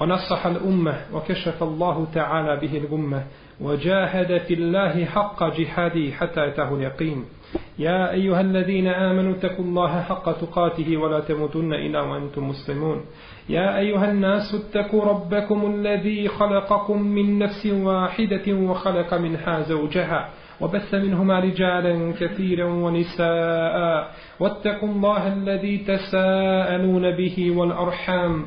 ونصح الأمة وكشف الله تعالى به الغمة وجاهد في الله حق جهاده حتى أتاه اليقين. يا أيها الذين آمنوا اتقوا الله حق تقاته ولا تموتن إلا وأنتم مسلمون. يا أيها الناس اتقوا ربكم الذي خلقكم من نفس واحدة وخلق منها زوجها وبث منهما رجالا كثيرا ونساء. واتقوا الله الذي تساءلون به والأرحام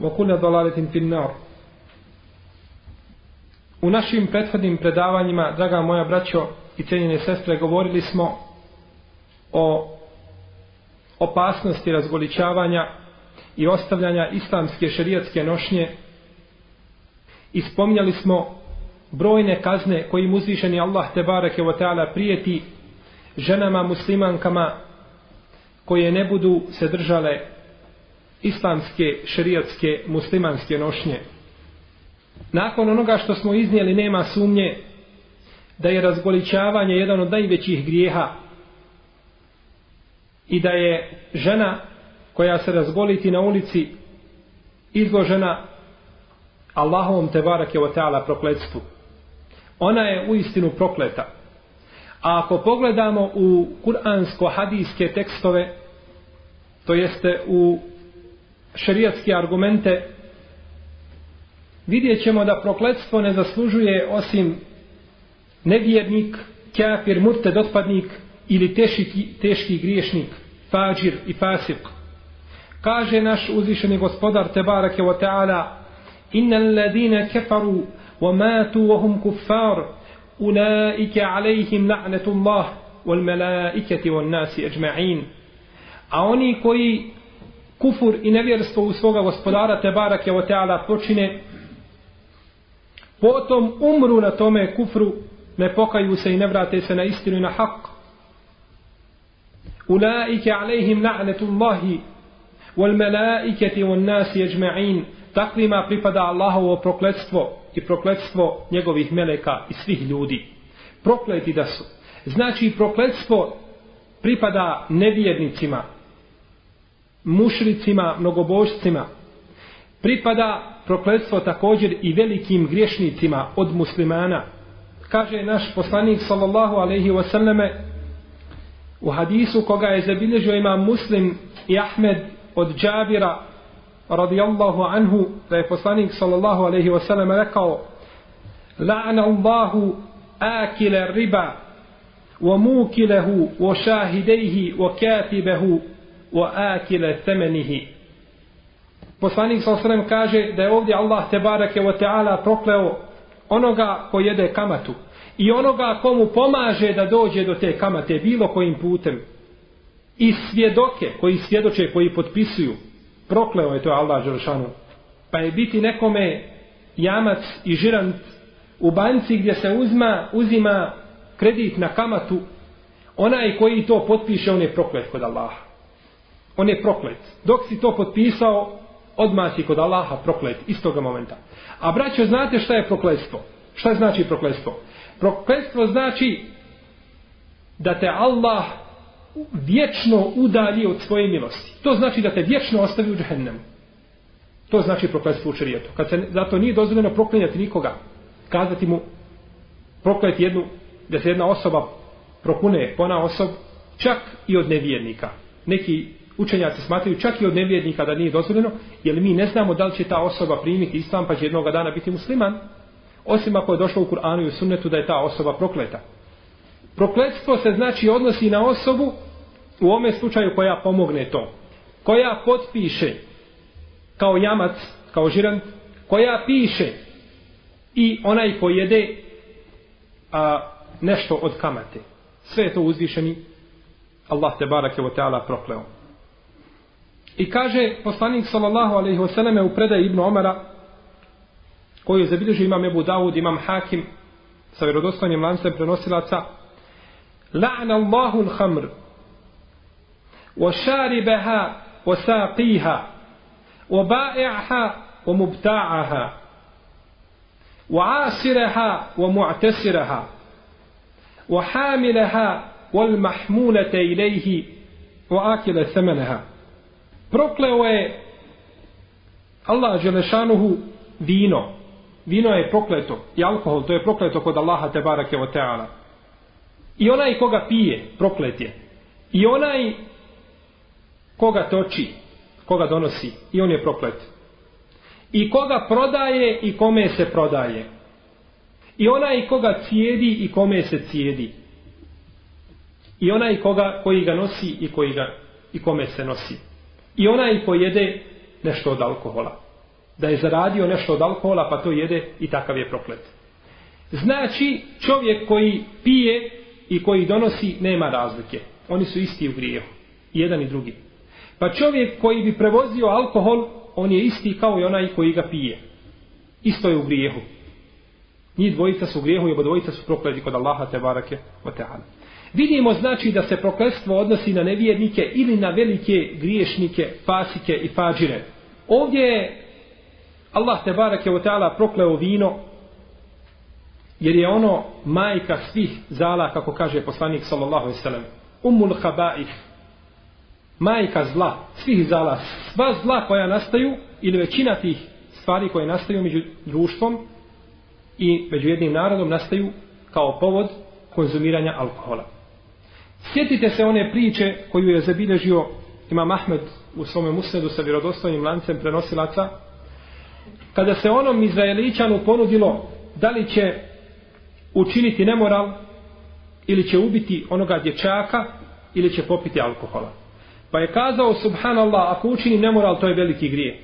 وكل ضلالة في النار U našim prethodnim predavanjima, draga moja braćo i cijenjene sestre, govorili smo o opasnosti razgoličavanja i ostavljanja islamske šerijatske nošnje i spominjali smo brojne kazne kojim uzvišeni Allah te bareke wa ta'ala prijeti ženama muslimankama koje ne budu se držale islamske, šerijatske, muslimanske nošnje. Nakon onoga što smo iznijeli nema sumnje da je razgoličavanje jedan od najvećih grijeha i da je žena koja se razgoliti na ulici izložena Allahovom te barake o teala prokletstvu. Ona je u istinu prokleta. A ako pogledamo u kuransko-hadijske tekstove, to jeste u šerijatske argumente, vidjet ćemo da prokletstvo ne zaslužuje osim nevjernik, kafir, murted, otpadnik ili teški, teški griješnik, fađir i fasik. Kaže naš uzvišeni gospodar Tebarake wa ta'ala Inna alladine kefaru wa matu wa hum kuffar ulaike alejhim la'netullah wal melaiketi wal nasi ajma'in. A oni koji kufur i nevjerstvo u svoga gospodara te barak je o teala počine potom umru na tome kufru ne pokaju se i ne vrate se na istinu i na hak. Ulaike alejhim la'netullahi wal melaiketi wal nasi ajma'in. Takvima pripada Allahovo prokletstvo i prokletstvo njegovih meleka i svih ljudi. Prokleti da su. Znači prokletstvo pripada nevjernicima mušricima, mnogobožcima. Pripada prokledstvo također i velikim griješnicima od muslimana. Kaže naš poslanik sallallahu alaihi wasallame u hadisu koga je zabilježio ima muslim i Ahmed od Džabira radijallahu anhu da je poslanik sallallahu alaihi wasallam rekao la'ana Allahu akile riba wa mukilehu wa šahidejhi wa katibehu wa akila thamanihi. Poslanik sa osrem kaže da je ovdje Allah te barake wa ta'ala prokleo onoga ko jede kamatu i onoga komu pomaže da dođe do te kamate bilo kojim putem. I svjedoke koji svjedoče koji potpisuju prokleo je to Allah Želšanu pa je biti nekome jamac i žirant u banci gdje se uzma, uzima kredit na kamatu onaj koji to potpiše on je proklet kod Allaha on je proklet. Dok si to potpisao, odmah si kod Allaha proklet istoga momenta. A braćo, znate šta je prokletstvo? Šta znači prokletstvo? Prokletstvo znači da te Allah vječno udalji od svoje milosti. To znači da te vječno ostavi u džehennemu. To znači prokletstvo u čarijetu. Kad se zato nije dozvoljeno proklinjati nikoga, kazati mu prokleti jednu, da se jedna osoba prokune pona osob, čak i od nevjernika. Neki učenjaci smatraju čak i od nevjernika da nije dozvoljeno, jer mi ne znamo da li će ta osoba primiti islam pa će jednog dana biti musliman. Osim ako je došlo u Kur'anu i u sunnetu da je ta osoba prokleta. Prokletstvo se znači odnosi na osobu u ome slučaju koja pomogne to. Koja potpiše kao jamac, kao žirant, koja piše i onaj pojede a, nešto od kamate. Sve je to uzvišeni Allah te barake o ta'ala prokleo. I kaže poslanik sallallahu alejhi ve selleme u predaji Ibn Omara koju je zabilježio imam Ebu Davud, imam Hakim sa vjerodostojnim lancem prenosilaca La'na Allahu l-khamr wa sharibaha wa saqiha wa ba'i'ha wa mubta'aha wa asiraha wa mu'tasiraha wa hamilaha wal mahmulata ilayhi wa akila thamanaha prokleo je Allah Želešanuhu vino. Vino je prokleto i alkohol, to je prokleto kod Allaha te barake o teala. I onaj koga pije, proklet je. I onaj koga toči, koga donosi, i on je proklet. I koga prodaje i kome se prodaje. I onaj koga cijedi i kome se cijedi. I onaj koga, koji ga nosi i koji ga, i kome se nosi. I onaj ko jede nešto od alkohola. Da je zaradio nešto od alkohola pa to jede i takav je proklet. Znači čovjek koji pije i koji donosi nema razlike. Oni su isti u grijehu. Jedan i drugi. Pa čovjek koji bi prevozio alkohol, on je isti kao i onaj koji ga pije. Isto je u grijehu. Njih dvojica su u grijehu i oba dvojica su prokleti kod Allaha te barake o teala. Vidimo znači da se prokletstvo odnosi na nevjernike ili na velike griješnike, fasike i fađire. Ovdje je Allah te barake o ta'ala prokleo vino jer je ono majka svih zala kako kaže poslanik sallallahu alaihi sallam umul habaih majka zla svih zala sva zla koja nastaju ili većina tih stvari koje nastaju među društvom i među jednim narodom nastaju kao povod konzumiranja alkohola. Sjetite se one priče koju je zabilježio Imam Ahmed u svome musnedu sa vjerodostojnim lancem prenosilaca, kada se onom Izraeličanu ponudilo da li će učiniti nemoral ili će ubiti onoga dječaka ili će popiti alkohola. Pa je kazao subhanallah ako učinim nemoral to je veliki grije.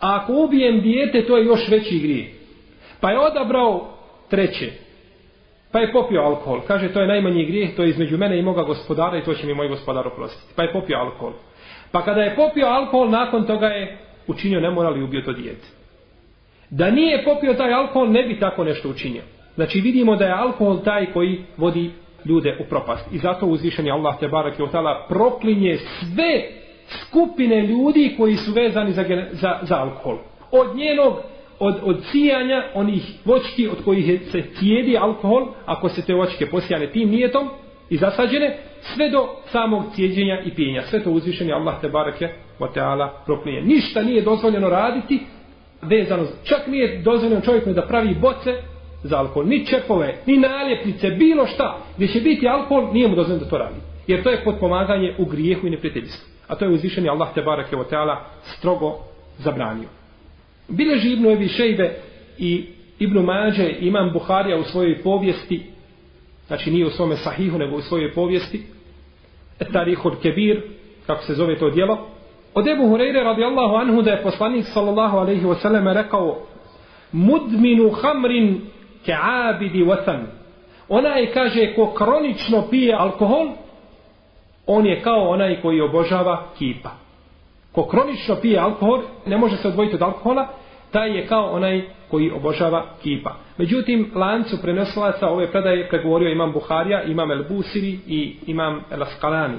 A ako ubijem dijete to je još veći grije. Pa je odabrao treće. Pa je popio alkohol. Kaže, to je najmanji grijeh, to je između mene i moga gospodara i to će mi moj gospodar oprostiti. Pa je popio alkohol. Pa kada je popio alkohol, nakon toga je učinio nemoral i ubio to dijete. Da nije popio taj alkohol, ne bi tako nešto učinio. Znači vidimo da je alkohol taj koji vodi ljude u propast. I zato uzvišeni Allah te barak i otala proklinje sve skupine ljudi koji su vezani za, za, za alkohol. Od njenog od, od cijanja onih vočki od kojih se cijedi alkohol, ako se te vočke posijane tim nijetom i zasađene, sve do samog cijeđenja i pijenja. Sve to uzvišeni Allah te barake wa ta'ala proklinje. Ništa nije dozvoljeno raditi vezano, čak nije dozvoljeno čovjeku da pravi boce za alkohol, ni čepove, ni naljepnice, bilo šta, gdje će biti alkohol, nije mu dozvoljeno da to radi. Jer to je potpomaganje u grijehu i neprijateljstvu. A to je uzvišeni Allah te barake wa ta'ala strogo zabranio. Bileži Ibnu Ebi Šejbe i Ibnu Mađe imam Buharija u svojoj povijesti, znači nije u svome sahihu, nego u svojoj povijesti, Etarihul Kebir, kako se zove to djelo, od Ebu Hureyre radijallahu anhu da je poslanik sallallahu alaihi wasallam rekao mudminu hamrin ke abidi vatan. Ona kaže, ko kronično pije alkohol, on je kao onaj koji obožava kipa ko kronično pije alkohol, ne može se odvojiti od alkohola, taj je kao onaj koji obožava kipa. Međutim, lancu prenosilaca ove predaje pregovorio imam Buharija, imam El Busiri i imam El Askalani.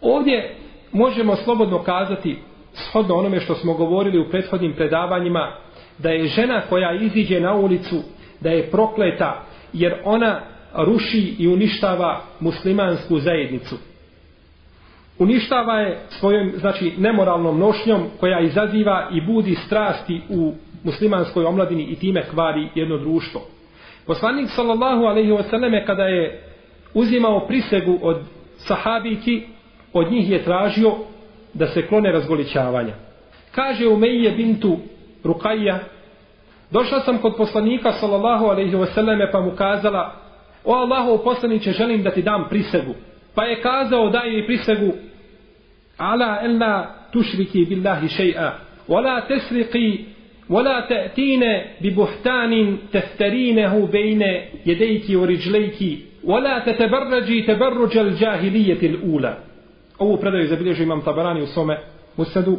Ovdje možemo slobodno kazati, shodno onome što smo govorili u prethodnim predavanjima, da je žena koja iziđe na ulicu, da je prokleta, jer ona ruši i uništava muslimansku zajednicu uništava je svojom znači nemoralnom nošnjom koja izaziva i budi strasti u muslimanskoj omladini i time kvari jedno društvo. Poslanik sallallahu alejhi ve selleme kada je uzimao prisegu od sahabiki, od njih je tražio da se klone razgolićavanja. Kaže Umejje bintu Rukajja, Došla sam kod poslanika sallallahu alejhi ve selleme pa mu kazala O Allahov poslanice, želim da ti dam prisegu. Pa je kazao daj mi prisegu ala ella tušriki billahi še'a wala tesriqi wala ta'tine bi buhtanin teftarinehu bejne jedejki u riđlejki wala tetebarrađi tebarruđal džahilijeti l'ula. Ovu predaju zabilježu imam tabarani u svome musadu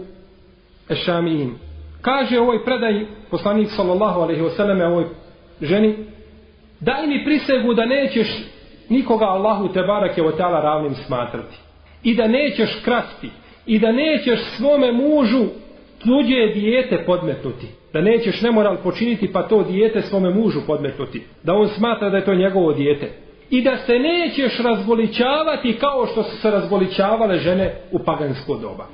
ešamijim. Kaže ovoj predaj poslanik sallallahu alaihi wasallam ovoj ženi daj mi prisegu da nećeš nikoga Allahu te barake o tala ravnim smatrati. I da nećeš krasti. I da nećeš svome mužu tuđe dijete podmetnuti. Da nećeš nemoral počiniti pa to dijete svome mužu podmetnuti. Da on smatra da je to njegovo dijete. I da se nećeš razgoličavati kao što su se razgoličavale žene u pagansko doba.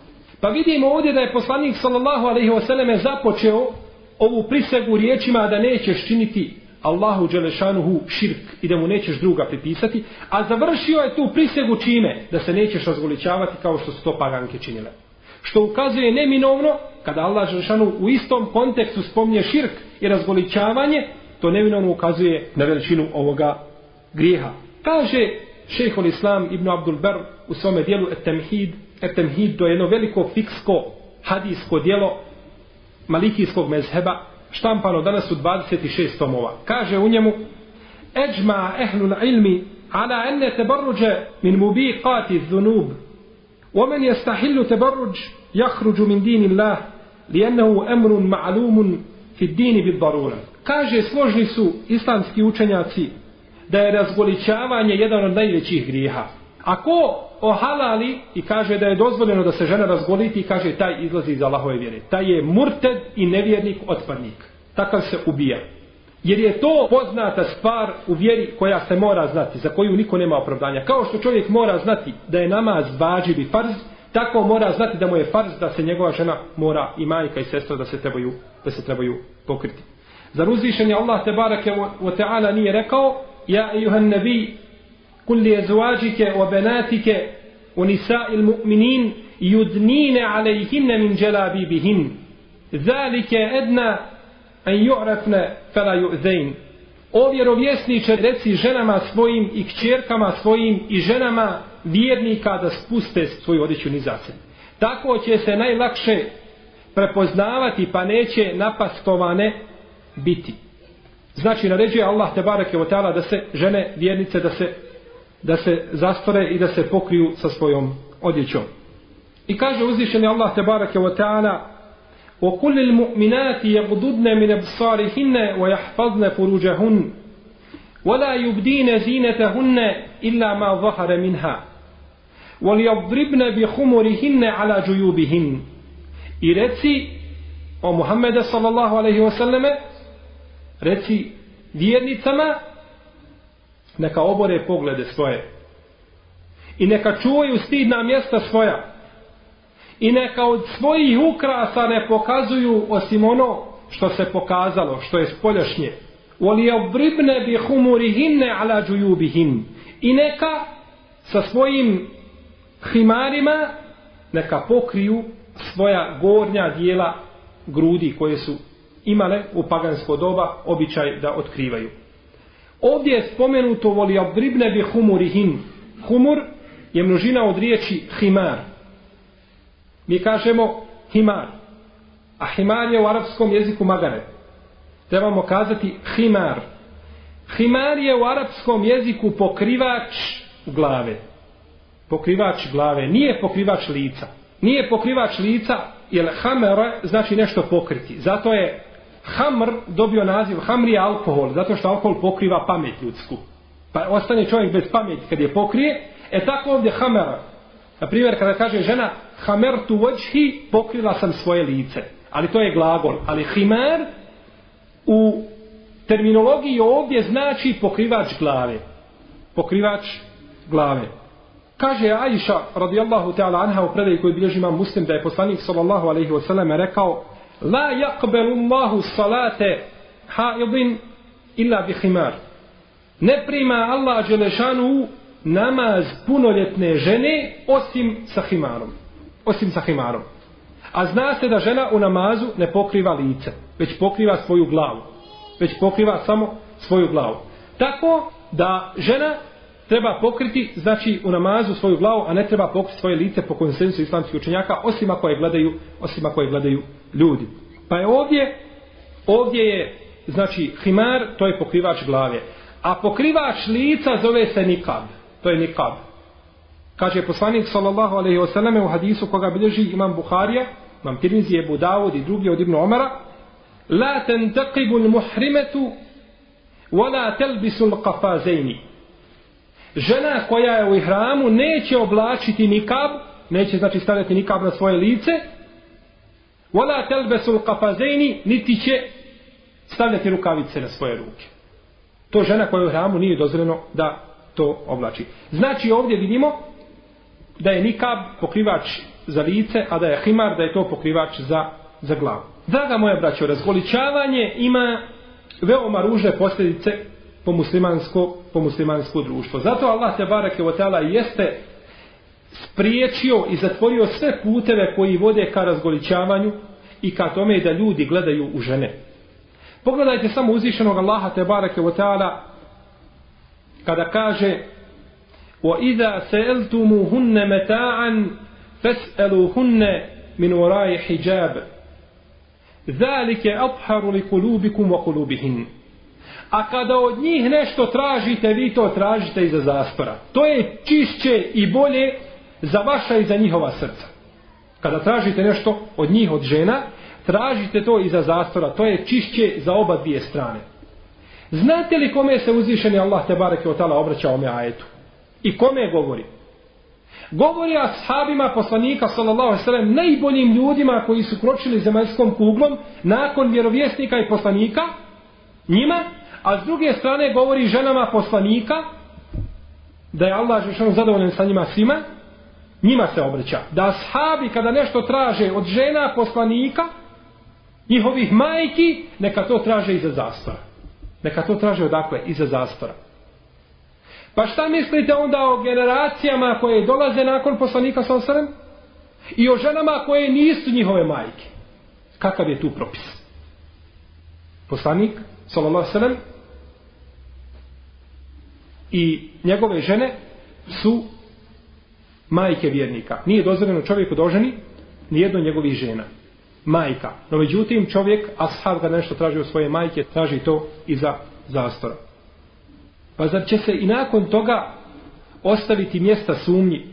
Pa vidimo ovdje da je poslanik sallallahu alaihi wasallam započeo ovu prisegu riječima da nećeš činiti Allahu Đelešanuhu širk i da mu nećeš druga pripisati, a završio je tu prisegu čime? Da se nećeš razgoličavati kao što su to paganke činile. Što ukazuje neminovno, kada Allah Đelešanu u istom kontekstu spomnje širk i razgoličavanje, to neminovno ukazuje na veličinu ovoga grijeha. Kaže šehol Islam ibn Abdul Ber u svome dijelu Etemhid, Etemhid to je jedno veliko fiksko hadijsko dijelo malikijskog mezheba, štampano danas u 26 tomova. Kaže u njemu Eđma ehlul ilmi ala enne tebarruđe min mubiqati dhunub ومن يستحل تبرج يخرج من دين الله لأنه أمر معلوم في الدين بالضرورة kaže složni su islamski učenjaci da je razgoličavanje jedan od najvećih grijeha. Ako ohalali i kaže da je dozvoljeno da se žena razgoliti i kaže taj izlazi iz Allahove vjere. Taj je murted i nevjernik otpadnik. Takav se ubija. Jer je to poznata stvar u vjeri koja se mora znati, za koju niko nema opravdanja. Kao što čovjek mora znati da je namaz vađiv i farz, tako mora znati da mu je farz da se njegova žena mora i majka i sestra da se trebaju, da se trebaju pokriti. Zar uzvišen je Allah te barake o teala nije rekao, ja ejuhan nebi, قل لأزواجك وبناتك ونساء المؤمنين يدنين عليهن من جلابيبهن ذلك أدنى أن يعرفن فلا يؤذين O vjerovjesniče, reci ženama svojim i kćerkama svojim i ženama vjernika da spuste svoju odjeću nizace. Tako će se najlakše prepoznavati pa neće napastovane biti. Znači naređuje Allah te barake o da se žene vjernice da se da se zastore i da se pokriju sa svojom odjećom. I kaže uzvišeni Allah te barake wa kullil mu'minati yaqdudna min absarihinna wa yahfazna من wa la yubdina zinatahunna illa ma dhahara minha wa منها bi khumurihinna ala juyubihin." I reci o Muhammedu sallallahu alaihi wa sallame reci vjernicama neka obore poglede svoje i neka čuvaju stidna mjesta svoja i neka od svojih ukrasa ne pokazuju osim ono što se pokazalo, što je spoljašnje. Voli obribne bi humurihinne ala džujubihin. I neka sa svojim himarima neka pokriju svoja gornja dijela grudi koje su imale u pagansko doba običaj da otkrivaju. Ovdje je spomenuto voli obribne bi humurihin. Humur je množina od riječi himar. Mi kažemo himar. A himar je u arapskom jeziku magare. Trebamo kazati himar. Himar je u arapskom jeziku pokrivač glave. Pokrivač glave. Nije pokrivač lica. Nije pokrivač lica, jer hamer znači nešto pokriti. Zato je hamr dobio naziv hamri je alkohol, zato što alkohol pokriva pamet ljudsku. Pa ostane čovjek bez pameti kad je pokrije, e tako ovdje hamera. Na primjer, kada kaže žena hamer tu vođhi, pokrila sam svoje lice. Ali to je glagol. Ali himer u terminologiji ovdje znači pokrivač glave. Pokrivač glave. Kaže Aisha radijallahu ta'ala anha u predaji koji bilježi imam muslim da je poslanik sallallahu alaihi wasallam rekao La yakbelu Allahu salate haidin illa bi khimar Ne prima Allah Đelešanu namaz punoljetne žene osim sa himarom. Osim sa himarom. A zna se da žena u namazu ne pokriva lice, već pokriva svoju glavu. Već pokriva samo svoju glavu. Tako da žena treba pokriti, znači u namazu svoju glavu, a ne treba pokriti svoje lice po konsensu islamskih učenjaka, osim ako je gledaju, osim ako je gledaju ljudi. Pa je ovdje, ovdje je, znači, himar, to je pokrivač glave. A pokrivač lica zove se nikab. To je nikab. Kaže poslanik sallallahu alejhi ve selleme u hadisu koga bilježi imam Buharija, imam Tirmizi, Ebu Davud i drugi od Ibn Omara, la tantaqibu al-muhrimatu wa la talbisu al-qafazaini. Žena koja je u ihramu neće oblačiti nikab, neće znači stavljati nikab na svoje lice, wala telbesul talbisu niti će stavljati rukavice na svoje ruke. To žena koja je u ihramu nije dozvoljeno da to oblači. Znači ovdje vidimo da je nikab pokrivač za lice, a da je himar da je to pokrivač za, za glavu. Draga moja braćo, razgoličavanje ima veoma ružne posljedice po muslimansko, po muslimansko društvo. Zato Allah te barake o teala jeste spriječio i zatvorio sve puteve koji vode ka razgoličavanju i ka tome da ljudi gledaju u žene. Pogledajte samo uzvišenog Allaha te barake o teala kada kaže وَإِذَا سَأَلْتُمُهُنَّ مَتَاعًا فَاسْأَلُوهُنَّ مِنْ وَرَاءِ حِجَابٍ ذَلِكَ أَطْحَرُ لِقُلُوبِكُمْ وَقُلُوبِهِنْ A kada od njih nešto tražite, vi to tražite iza zastora. To je čišće i bolje za vaša i za njihova srca. Kada tražite nešto od njih, od žena, tražite to iza zastora. To je čišće za oba dvije strane. Znate li kome se uzvišeni Allah te bareke o tala obraća ome ajetu? I kome govori? Govori ashabima poslanika sallallahu alejhi ve sellem najboljim ljudima koji su kročili zemaljskom kuglom nakon vjerovjesnika i poslanika njima, a s druge strane govori ženama poslanika da je Allah Žešanu zadovoljen sa njima svima, njima se obraća. Da ashabi kada nešto traže od žena poslanika njihovih majki, neka to traže iza zastora. Neka to traže odakle? Iza zastora. Pa šta mislite onda o generacijama koje dolaze nakon poslanika sa osrem? I o ženama koje nisu njihove majke? Kakav je tu propis? Poslanik, sallallahu sallam, i njegove žene su majke vjernika. Nije dozvoljeno čovjeku doženi ni jedno njegovih žena. Majka. No međutim, čovjek, ashab ga nešto traži od svoje majke, traži to iza zastora. Pa zar će se i nakon toga ostaviti mjesta sumnji?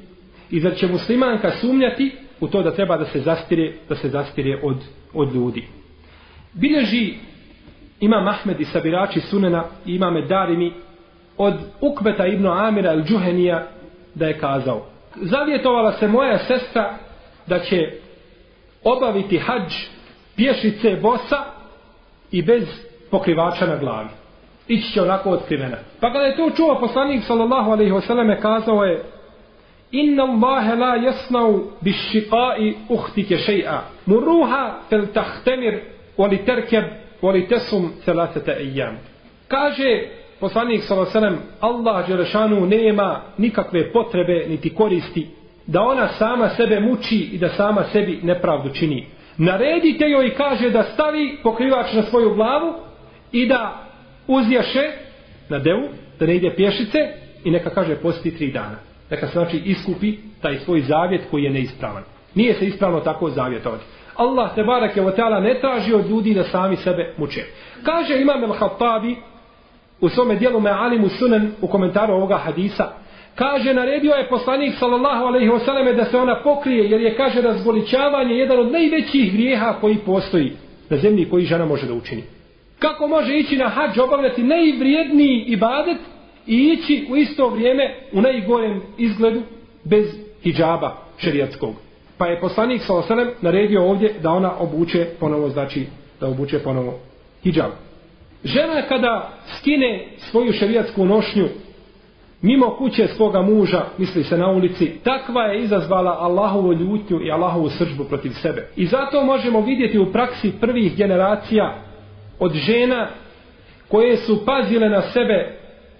I zar će muslimanka sumnjati u to da treba da se zastire, da se zastire od, od ljudi? Bilježi ima Mahmed i Sabirači Sunena i ima Medarimi od Ukbeta ibn Amira il Džuhenija da je kazao Zavjetovala se moja sestra da će obaviti hađ pješice bosa i bez pokrivača na glavi ići će onako otkrivena. Pa kada je to čuo poslanik sallallahu alaihi wasallam kazao je Inna Allahe la jasnau bi šiqai uhtike še'a. Muruha fel tahtemir voli terkeb voli tesum selasete ejam. Kaže poslanik sallallahu Allah Đelešanu nema nikakve potrebe niti koristi da ona sama sebe muči i da sama sebi nepravdu čini. Naredite joj i kaže da stavi pokrivač na svoju glavu i da uzjaše na devu, da ne ide pješice i neka kaže posti tri dana. Neka znači iskupi taj svoj zavjet koji je neispravan. Nije se ispravno tako zavjetovati. Allah te barak je ta'ala ne traži od ljudi da sami sebe muče. Kaže Imam el-Hattabi u svome dijelu me alimu sunan u komentaru ovoga hadisa kaže naredio je poslanik sallallahu alaihi wasallam da se ona pokrije jer je kaže razgoličavanje jedan od najvećih grijeha koji postoji na zemlji koji žena može da učini. Kako može ići na hađ obavljati najvrijedniji ibadet i ići u isto vrijeme u najgorem izgledu bez hidžaba šerijatskog. Pa je poslanik sallallahu alejhi ve sellem naredio ovdje da ona obuče ponovo, znači da obuče ponovo hidžab Žena kada skine svoju šerijatsku nošnju mimo kuće svoga muža, misli se na ulici, takva je izazvala Allahovu ljutnju i Allahovu sržbu protiv sebe. I zato možemo vidjeti u praksi prvih generacija od žena koje su pazile na sebe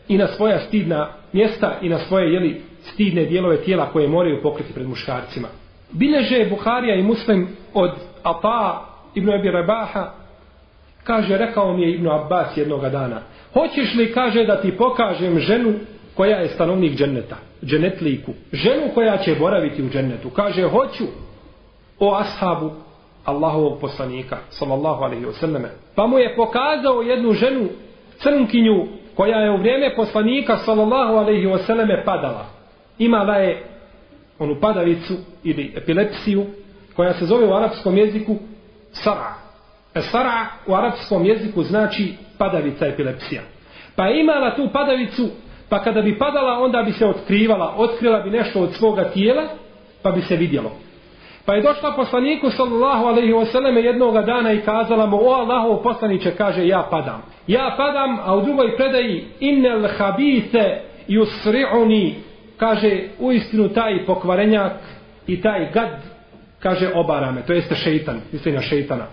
i na svoja stidna mjesta i na svoje jeli, stidne dijelove tijela koje moraju pokriti pred muškarcima. Bileže Buharija i Muslim od Ata ibn Abi Rabaha, kaže, rekao mi je Ibn Abbas jednoga dana, hoćeš li, kaže, da ti pokažem ženu koja je stanovnik dženneta, dženetliku, ženu koja će boraviti u džennetu. Kaže, hoću o ashabu Allahovog poslanika, sallallahu alaihi wasallam. Pa mu je pokazao jednu ženu, crnkinju, koja je u vrijeme poslanika, sallallahu alaihi wasallam, padala. Imala je onu padavicu ili epilepsiju, koja se zove u arapskom jeziku sara. E sara u arapskom jeziku znači padavica epilepsija. Pa je imala tu padavicu, pa kada bi padala, onda bi se otkrivala, otkrila bi nešto od svoga tijela, pa bi se vidjelo. Pa je došla poslaniku sallallahu alaihi wasallam jednoga dana i kazala mu, o Allahov poslaniće, kaže, ja padam. Ja padam, a u drugoj predaji, innel habite yusri'uni, kaže, u istinu taj pokvarenjak i taj gad, kaže, obara me, to jeste šeitan, misli na šeitana.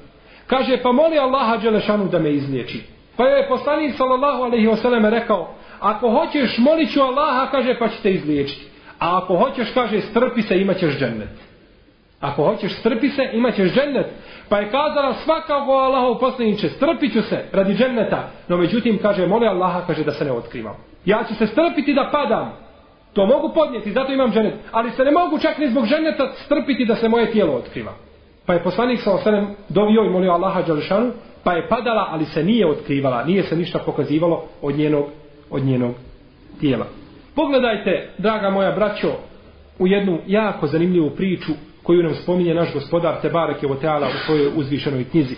Kaže, pa moli Allaha Đelešanu da me izliječi. Pa je poslanik sallallahu alaihi wasallam rekao, ako hoćeš molit ću Allaha, kaže, pa će te izliječiti. A ako hoćeš, kaže, strpi se, imat ćeš džennet. Ako hoćeš strpi se, imat ćeš džennet. Pa je kazala svakako Allahov poslaniče, strpit ću se radi dženneta. No međutim, kaže, moli Allaha, kaže, da se ne otkrivam. Ja ću se strpiti da padam. To mogu podnijeti, zato imam džennet. Ali se ne mogu čak ni zbog dženneta strpiti da se moje tijelo otkriva. Pa je poslanik sa osanem dovio i molio Allaha Đalšanu, pa je padala, ali se nije otkrivala, nije se ništa pokazivalo od njenog, od njenog tijela. Pogledajte, draga moja braćo, u jednu jako zanimljivu priču koju nam spominje naš gospodar Tebarek je Teala u svojoj uzvišenoj knjizi.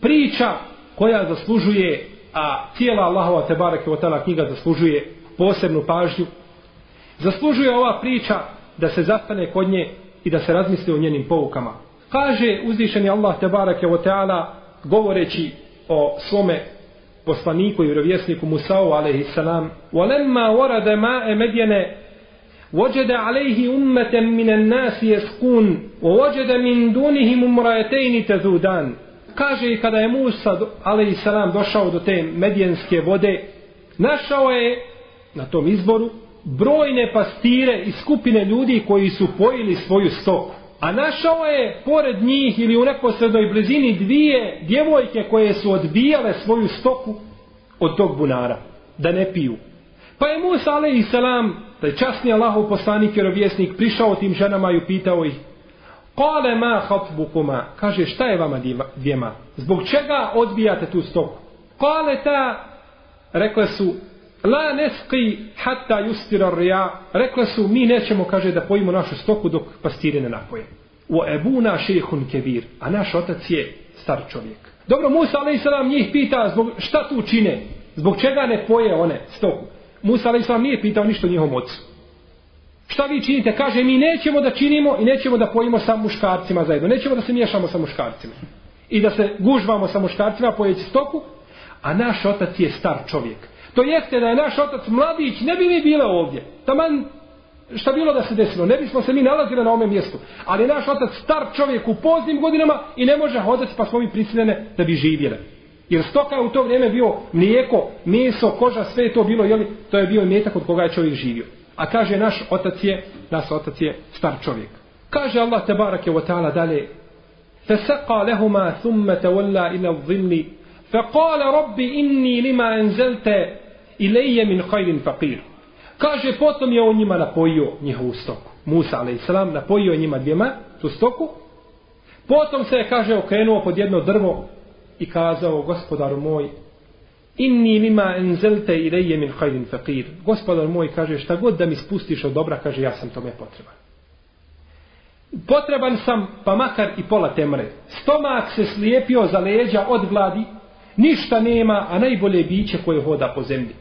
Priča koja zaslužuje, a cijela Allahova Tebarek je Teala knjiga zaslužuje posebnu pažnju, zaslužuje ova priča da se zastane kod nje i da se razmisli o njenim poukama Kaže uzvišeni Allah Tebarek je Teala govoreći o svome poslaniku i vjerovjesniku Musa'u alaihi salam وَلَمَّا وَرَدَ مَاءَ مَدْيَنَ وجد عليه أمة من الناس يسقون ووجد من دونهم امرأتين تذودان kaže i kada je Musa alaihi salam došao do te medijenske vode našao je na tom izboru brojne pastire i skupine ljudi koji su pojili svoju stoku a našao je pored njih ili u neposrednoj blizini dvije djevojke koje su odbijale svoju stoku od tog bunara da ne piju. Pa je Musa alaihi salam časni Allahov poslanik i rovjesnik prišao tim ženama i upitao ih Kale ma hatbukuma kaže šta je vama dvijema zbog čega odbijate tu stoku? Kale ta rekle su la neski hatta justira rija rekle su mi nećemo kaže da pojimo našu stoku dok pastire ne napoje u ebuna šehun kebir a naš otac je star čovjek dobro Musa a.s. njih pita zbog šta tu čine zbog čega ne poje one stoku Musa alaih nije pitao ništa njihovom ocu. Šta vi činite? Kaže, mi nećemo da činimo i nećemo da pojimo sa muškarcima zajedno. Nećemo da se miješamo sa muškarcima. I da se gužvamo sa muškarcima pojeći stoku. A naš otac je star čovjek. To jeste da je naš otac mladić, ne bi mi bila ovdje. Taman šta bilo da se desilo, ne bismo se mi nalazili na ovom mjestu. Ali naš otac star čovjek u poznim godinama i ne može hodati pa smo mi prisiljene da bi živjeli. Jer stoka u to vrijeme bio mlijeko, meso, koža, sve je to bilo, jeli, to je bio metak od koga je čovjek živio. A kaže naš otac je, naš otac je star čovjek. Kaže Allah te barake wa ta'ala dalje, فسقى لهما ثم تولى إلى الظل فقال رب إني لما أنزلت i leje min hajlin fakir. Kaže, potom je on njima napojio njihovu stoku. Musa, ale napojio njima dvijema tu stoku. Potom se je, kaže, okrenuo pod jedno drvo i kazao, gospodaru moj, inni lima enzelte i leje min hajlin fakir. Gospodar moj, kaže, šta god da mi spustiš od dobra, kaže, ja sam tome potreban. Potreban sam, pa makar i pola temre. Stomak se slijepio za leđa od gladi, ništa nema, a najbolje biće koje hoda po zemlji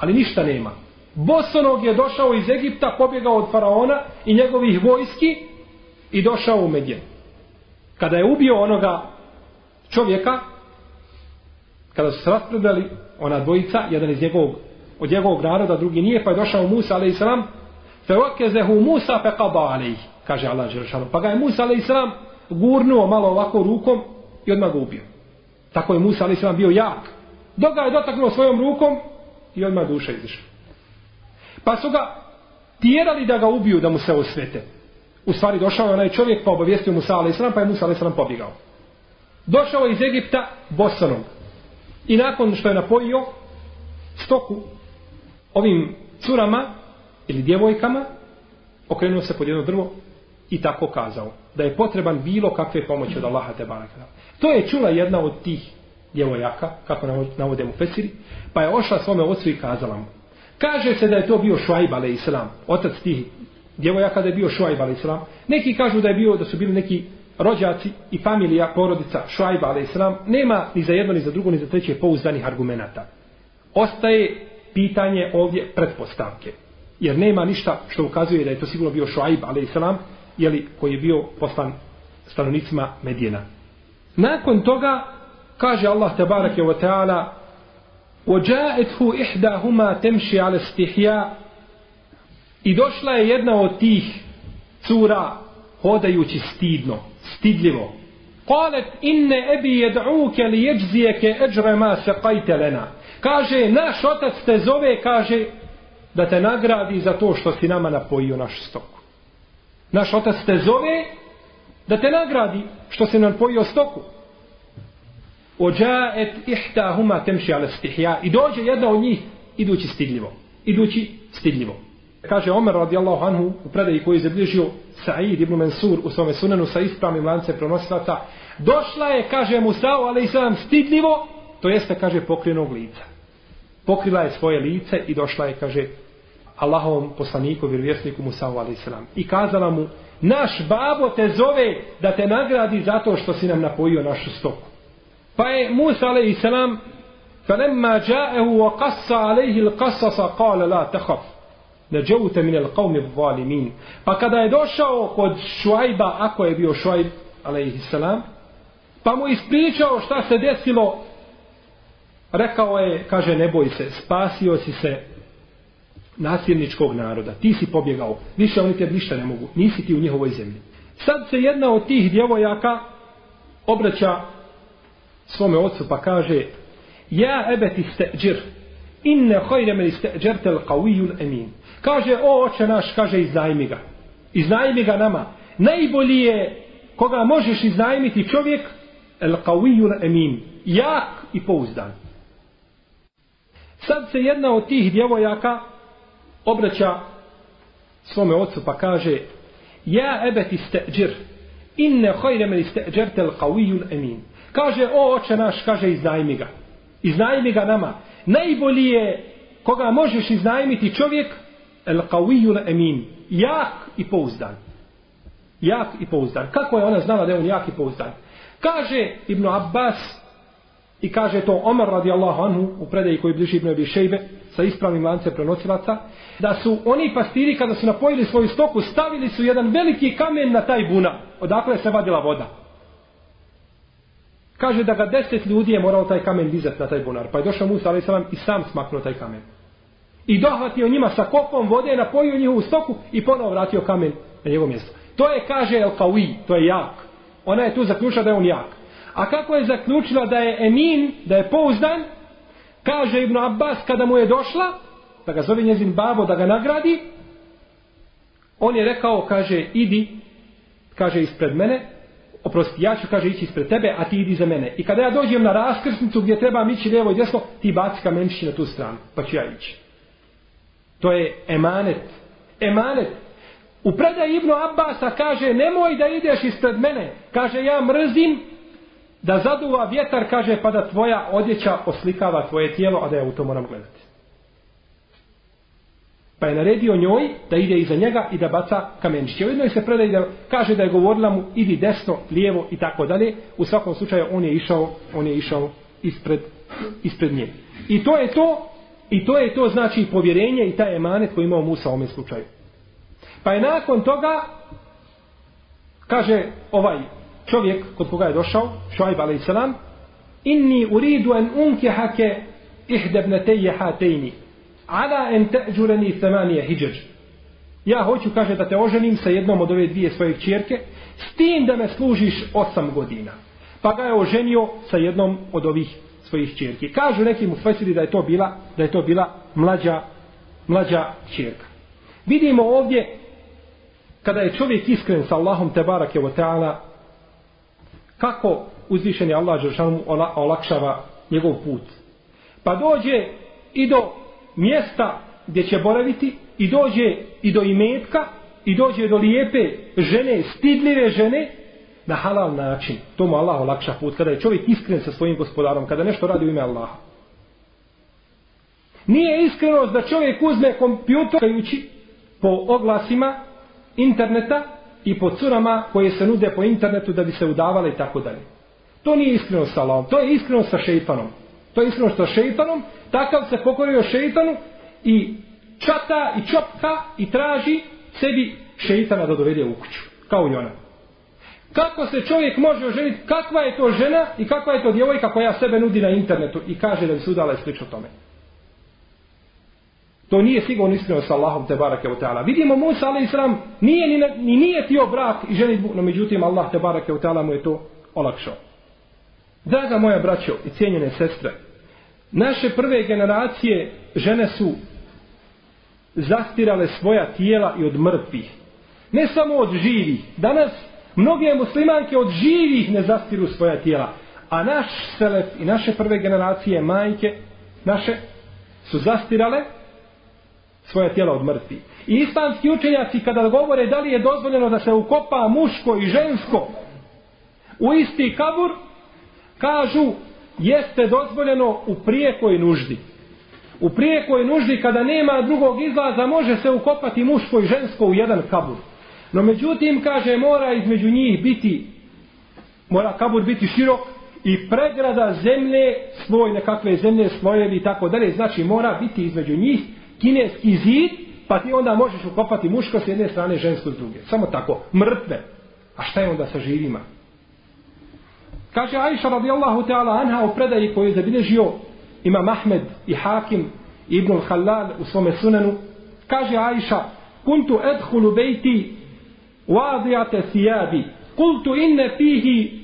ali ništa nema Bosonog je došao iz Egipta, pobjegao od faraona i njegovih vojski i došao u Medjen. Kada je ubio onoga čovjeka, kada su se raspredali, ona dvojica, jedan iz njegovog, od njegovog naroda, drugi nije, pa je došao Musa, alaih salam, fe okezehu Musa fe kaba kaže Allah Želšanu. Pa ga je Musa, alaih salam, gurnuo malo ovako rukom i odmah ga ubio. Tako je Musa, alaih salam, bio jak. Dok ga je dotaknuo svojom rukom i odmah duša izišla. Pa su ga tjerali da ga ubiju, da mu se osvete. U stvari došao je onaj čovjek pa obavijestio Musa a.s. pa je Musa a.s. pobjegao. Došao je iz Egipta bosanom. I nakon što je napojio stoku ovim curama ili djevojkama, okrenuo se pod jedno drvo i tako kazao da je potreban bilo kakve pomoći od Allaha te baraka. To je čula jedna od tih djevojaka, kako navode mu Fesiri, pa je ošla svome ocu i kazala mu. Kaže se da je to bio Šuaib a.s. Otac tih djevojaka da je bio Šuaib a.s. Neki kažu da je bio, da su bili neki rođaci i familija, porodica Šuaib a.s. Nema ni za jedno, ni za drugo, ni za treće pouzdanih argumenta. Ostaje pitanje ovdje pretpostavke. Jer nema ništa što ukazuje da je to sigurno bio Šuaib a.s. Jeli, koji je bio poslan stanovnicima Medijena. Nakon toga kaže Allah tabarake wa ta'ala وَجَاءَتْهُ إِحْدَاهُمَا تَمْشِي عَلَى اسْتِحْيَا I došla je jedna od tih cura hodajući stidno, stidljivo. قالت إن أبي يدعوك ليجزيك أجر ما سقيت لنا. Kaže, naš otac te zove, kaže, da te nagradi za to što si nama napojio naš stoku. Naš otac te zove da te nagradi što si nam napojio stoku. Ođaet ihtahuma temši ale stihja. I dođe jedna od njih idući stidljivo. Idući stidljivo. Kaže Omer radijallahu anhu u predaji koji je zabližio Sa'id ibn Mansur u svome sunanu sa ispravnim lance pronosilaca. Došla je, kaže Musa'u, ali i sam stidljivo, to jeste, kaže, pokrijenog lica. Pokrila je svoje lice i došla je, kaže, Allahovom poslaniku, vjerovjesniku Musa'u, ali i sam. I kazala mu, naš babo te zove da te nagradi zato što si nam napojio našu stoku. Pa je Musa alaihi salam فلما جاءه وقص عليه القصص قال لا تخف نجوت من القوم الظالمين pa kada je došao kod Šuajba ako je bio Šuajb alaihi salam pa mu ispričao šta se desilo rekao je kaže ne boj se spasio si se nasilničkog naroda ti si pobjegao više oni te ništa ne mogu nisi ti u njihovoj zemlji sad se jedna od tih djevojaka obraća svome ocu pa kaže ja ebeti steđir inne hojne me steđertel qawiyul emin. Kaže o oče naš kaže iznajmi ga. Iznajmi ga nama. Najbolji je koga možeš iznajmiti čovjek el qawiyul emin. Jak i pouzdan. Sad se jedna od tih djevojaka obraća svome ocu pa kaže ja ebeti steđir inne hojne me steđertel qawiyul emin. Kaže, o oče naš, kaže, iznajmi ga. Iznajmi ga nama. Najbolji je koga možeš iznajmiti čovjek, el qawiyul emin. Jak i pouzdan. Jak i pouzdan. Kako je ona znala da je on jak i pouzdan? Kaže Ibn Abbas i kaže to Omer radijallahu anhu u predaji koji bliži Ibn Abi Šejbe sa ispravnim lancem prenosilaca da su oni pastiri kada su napojili svoju stoku stavili su jedan veliki kamen na taj buna odakle se vadila voda Kaže da ga deset ljudi je morao taj kamen dizat na taj bunar. Pa je došao Musa a.s. i sam smaknuo taj kamen. I dohvatio njima sa kopom vode, napojio njihovu stoku i ponovo vratio kamen na njegovo mjesto. To je, kaže El Kawi, to je jak. Ona je tu zaključila da je on jak. A kako je zaključila da je Emin, da je pouzdan, kaže Ibn Abbas kada mu je došla, da ga zove njezin babo da ga nagradi, on je rekao, kaže, idi, kaže, ispred mene, oprosti, ja ću, kaže, ići ispred tebe, a ti idi za mene. I kada ja dođem na raskrsnicu gdje treba ići lijevo i desno, ti baci kamenčići na tu stranu, pa ću ja ići. To je emanet. Emanet. U predaj Ibnu Abbasa kaže, nemoj da ideš ispred mene. Kaže, ja mrzim da zaduva vjetar, kaže, pa da tvoja odjeća oslikava tvoje tijelo, a da ja u to moram gledati. Pa je naredio njoj da ide iza njega i da baca kamenčiće. U jednoj se predaj da kaže da je govorila mu idi desno, lijevo i tako dalje. U svakom slučaju on je išao, on je išao ispred, ispred nje. I to je to, i to je to znači povjerenje i taj emanet koji imao Musa u ovom slučaju. Pa je nakon toga, kaže ovaj čovjek kod koga je došao, Šuaib a.s. Inni uridu en unkehake ihdebneteje hatejni ala en teđureni semanije hijđeđ. Ja hoću, kaže, da te oženim sa jednom od ove dvije svoje čjerke, s tim da me služiš osam godina. Pa ga je oženio sa jednom od ovih svojih čjerki. Kažu neki mu fesili da je to bila, da je to bila mlađa, mlađa čjerka. Vidimo ovdje kada je čovjek iskren sa Allahom te barake wa ta'ala, kako uzvišeni Allah Žešanu olakšava njegov put. Pa dođe i do mjesta gdje će boraviti, i dođe i do imetka, i dođe do lijepe žene, stidljive žene, na halal način. To mu Allah olakša put, kada je čovjek iskren sa svojim gospodarom, kada nešto radi u ime Allaha. Nije iskrenost da čovjek uzme kompjuter po oglasima interneta i po curama koje se nude po internetu da bi se udavale i tako dalje. To nije iskrenost sa Allahom, to je iskrenost sa šeitanom. To je iskrenost sa šeitanom, takav se pokorio šeitanu i čata i čopka i traži sebi šeitana da dovede u kuću. Kao i ona. Kako se čovjek može oženiti, kakva je to žena i kakva je to djevojka koja sebe nudi na internetu i kaže da bi se udala i slično tome. To nije sigurno iskreno sa Allahom te barake u ta'ala. Vidimo Musa ali islam nije ni, ni nije tio brak i ženitbu, no međutim Allah te barake u ta'ala mu je to olakšao. Draga moja braćo i cijenjene sestre, naše prve generacije žene su zastirale svoja tijela i od mrtvih. Ne samo od živih. Danas mnoge muslimanke od živih ne zastiru svoja tijela. A naš selef i naše prve generacije majke naše su zastirale svoja tijela od mrtvi. I islamski učenjaci kada govore da li je dozvoljeno da se ukopa muško i žensko u isti kabur, kažu jeste dozvoljeno u prijekoj nuždi. U prijekoj nuždi kada nema drugog izlaza može se ukopati muško i žensko u jedan kabur. No međutim, kaže, mora između njih biti, mora kabur biti širok i pregrada zemlje, svoj nekakve zemlje, slojevi i tako dalje. Znači, mora biti između njih kineski zid, pa ti onda možeš ukopati muško s jedne strane, žensko s druge. Samo tako, mrtve. A šta je onda sa živima? Kaže Aisha radijallahu ta'ala anha u predaji koju je zabilježio Imam Ahmed i Hakim Ibn Halal u svome sunanu. Kaže Aisha, kuntu edhulu bejti wadijate thijabi, kultu inne fihi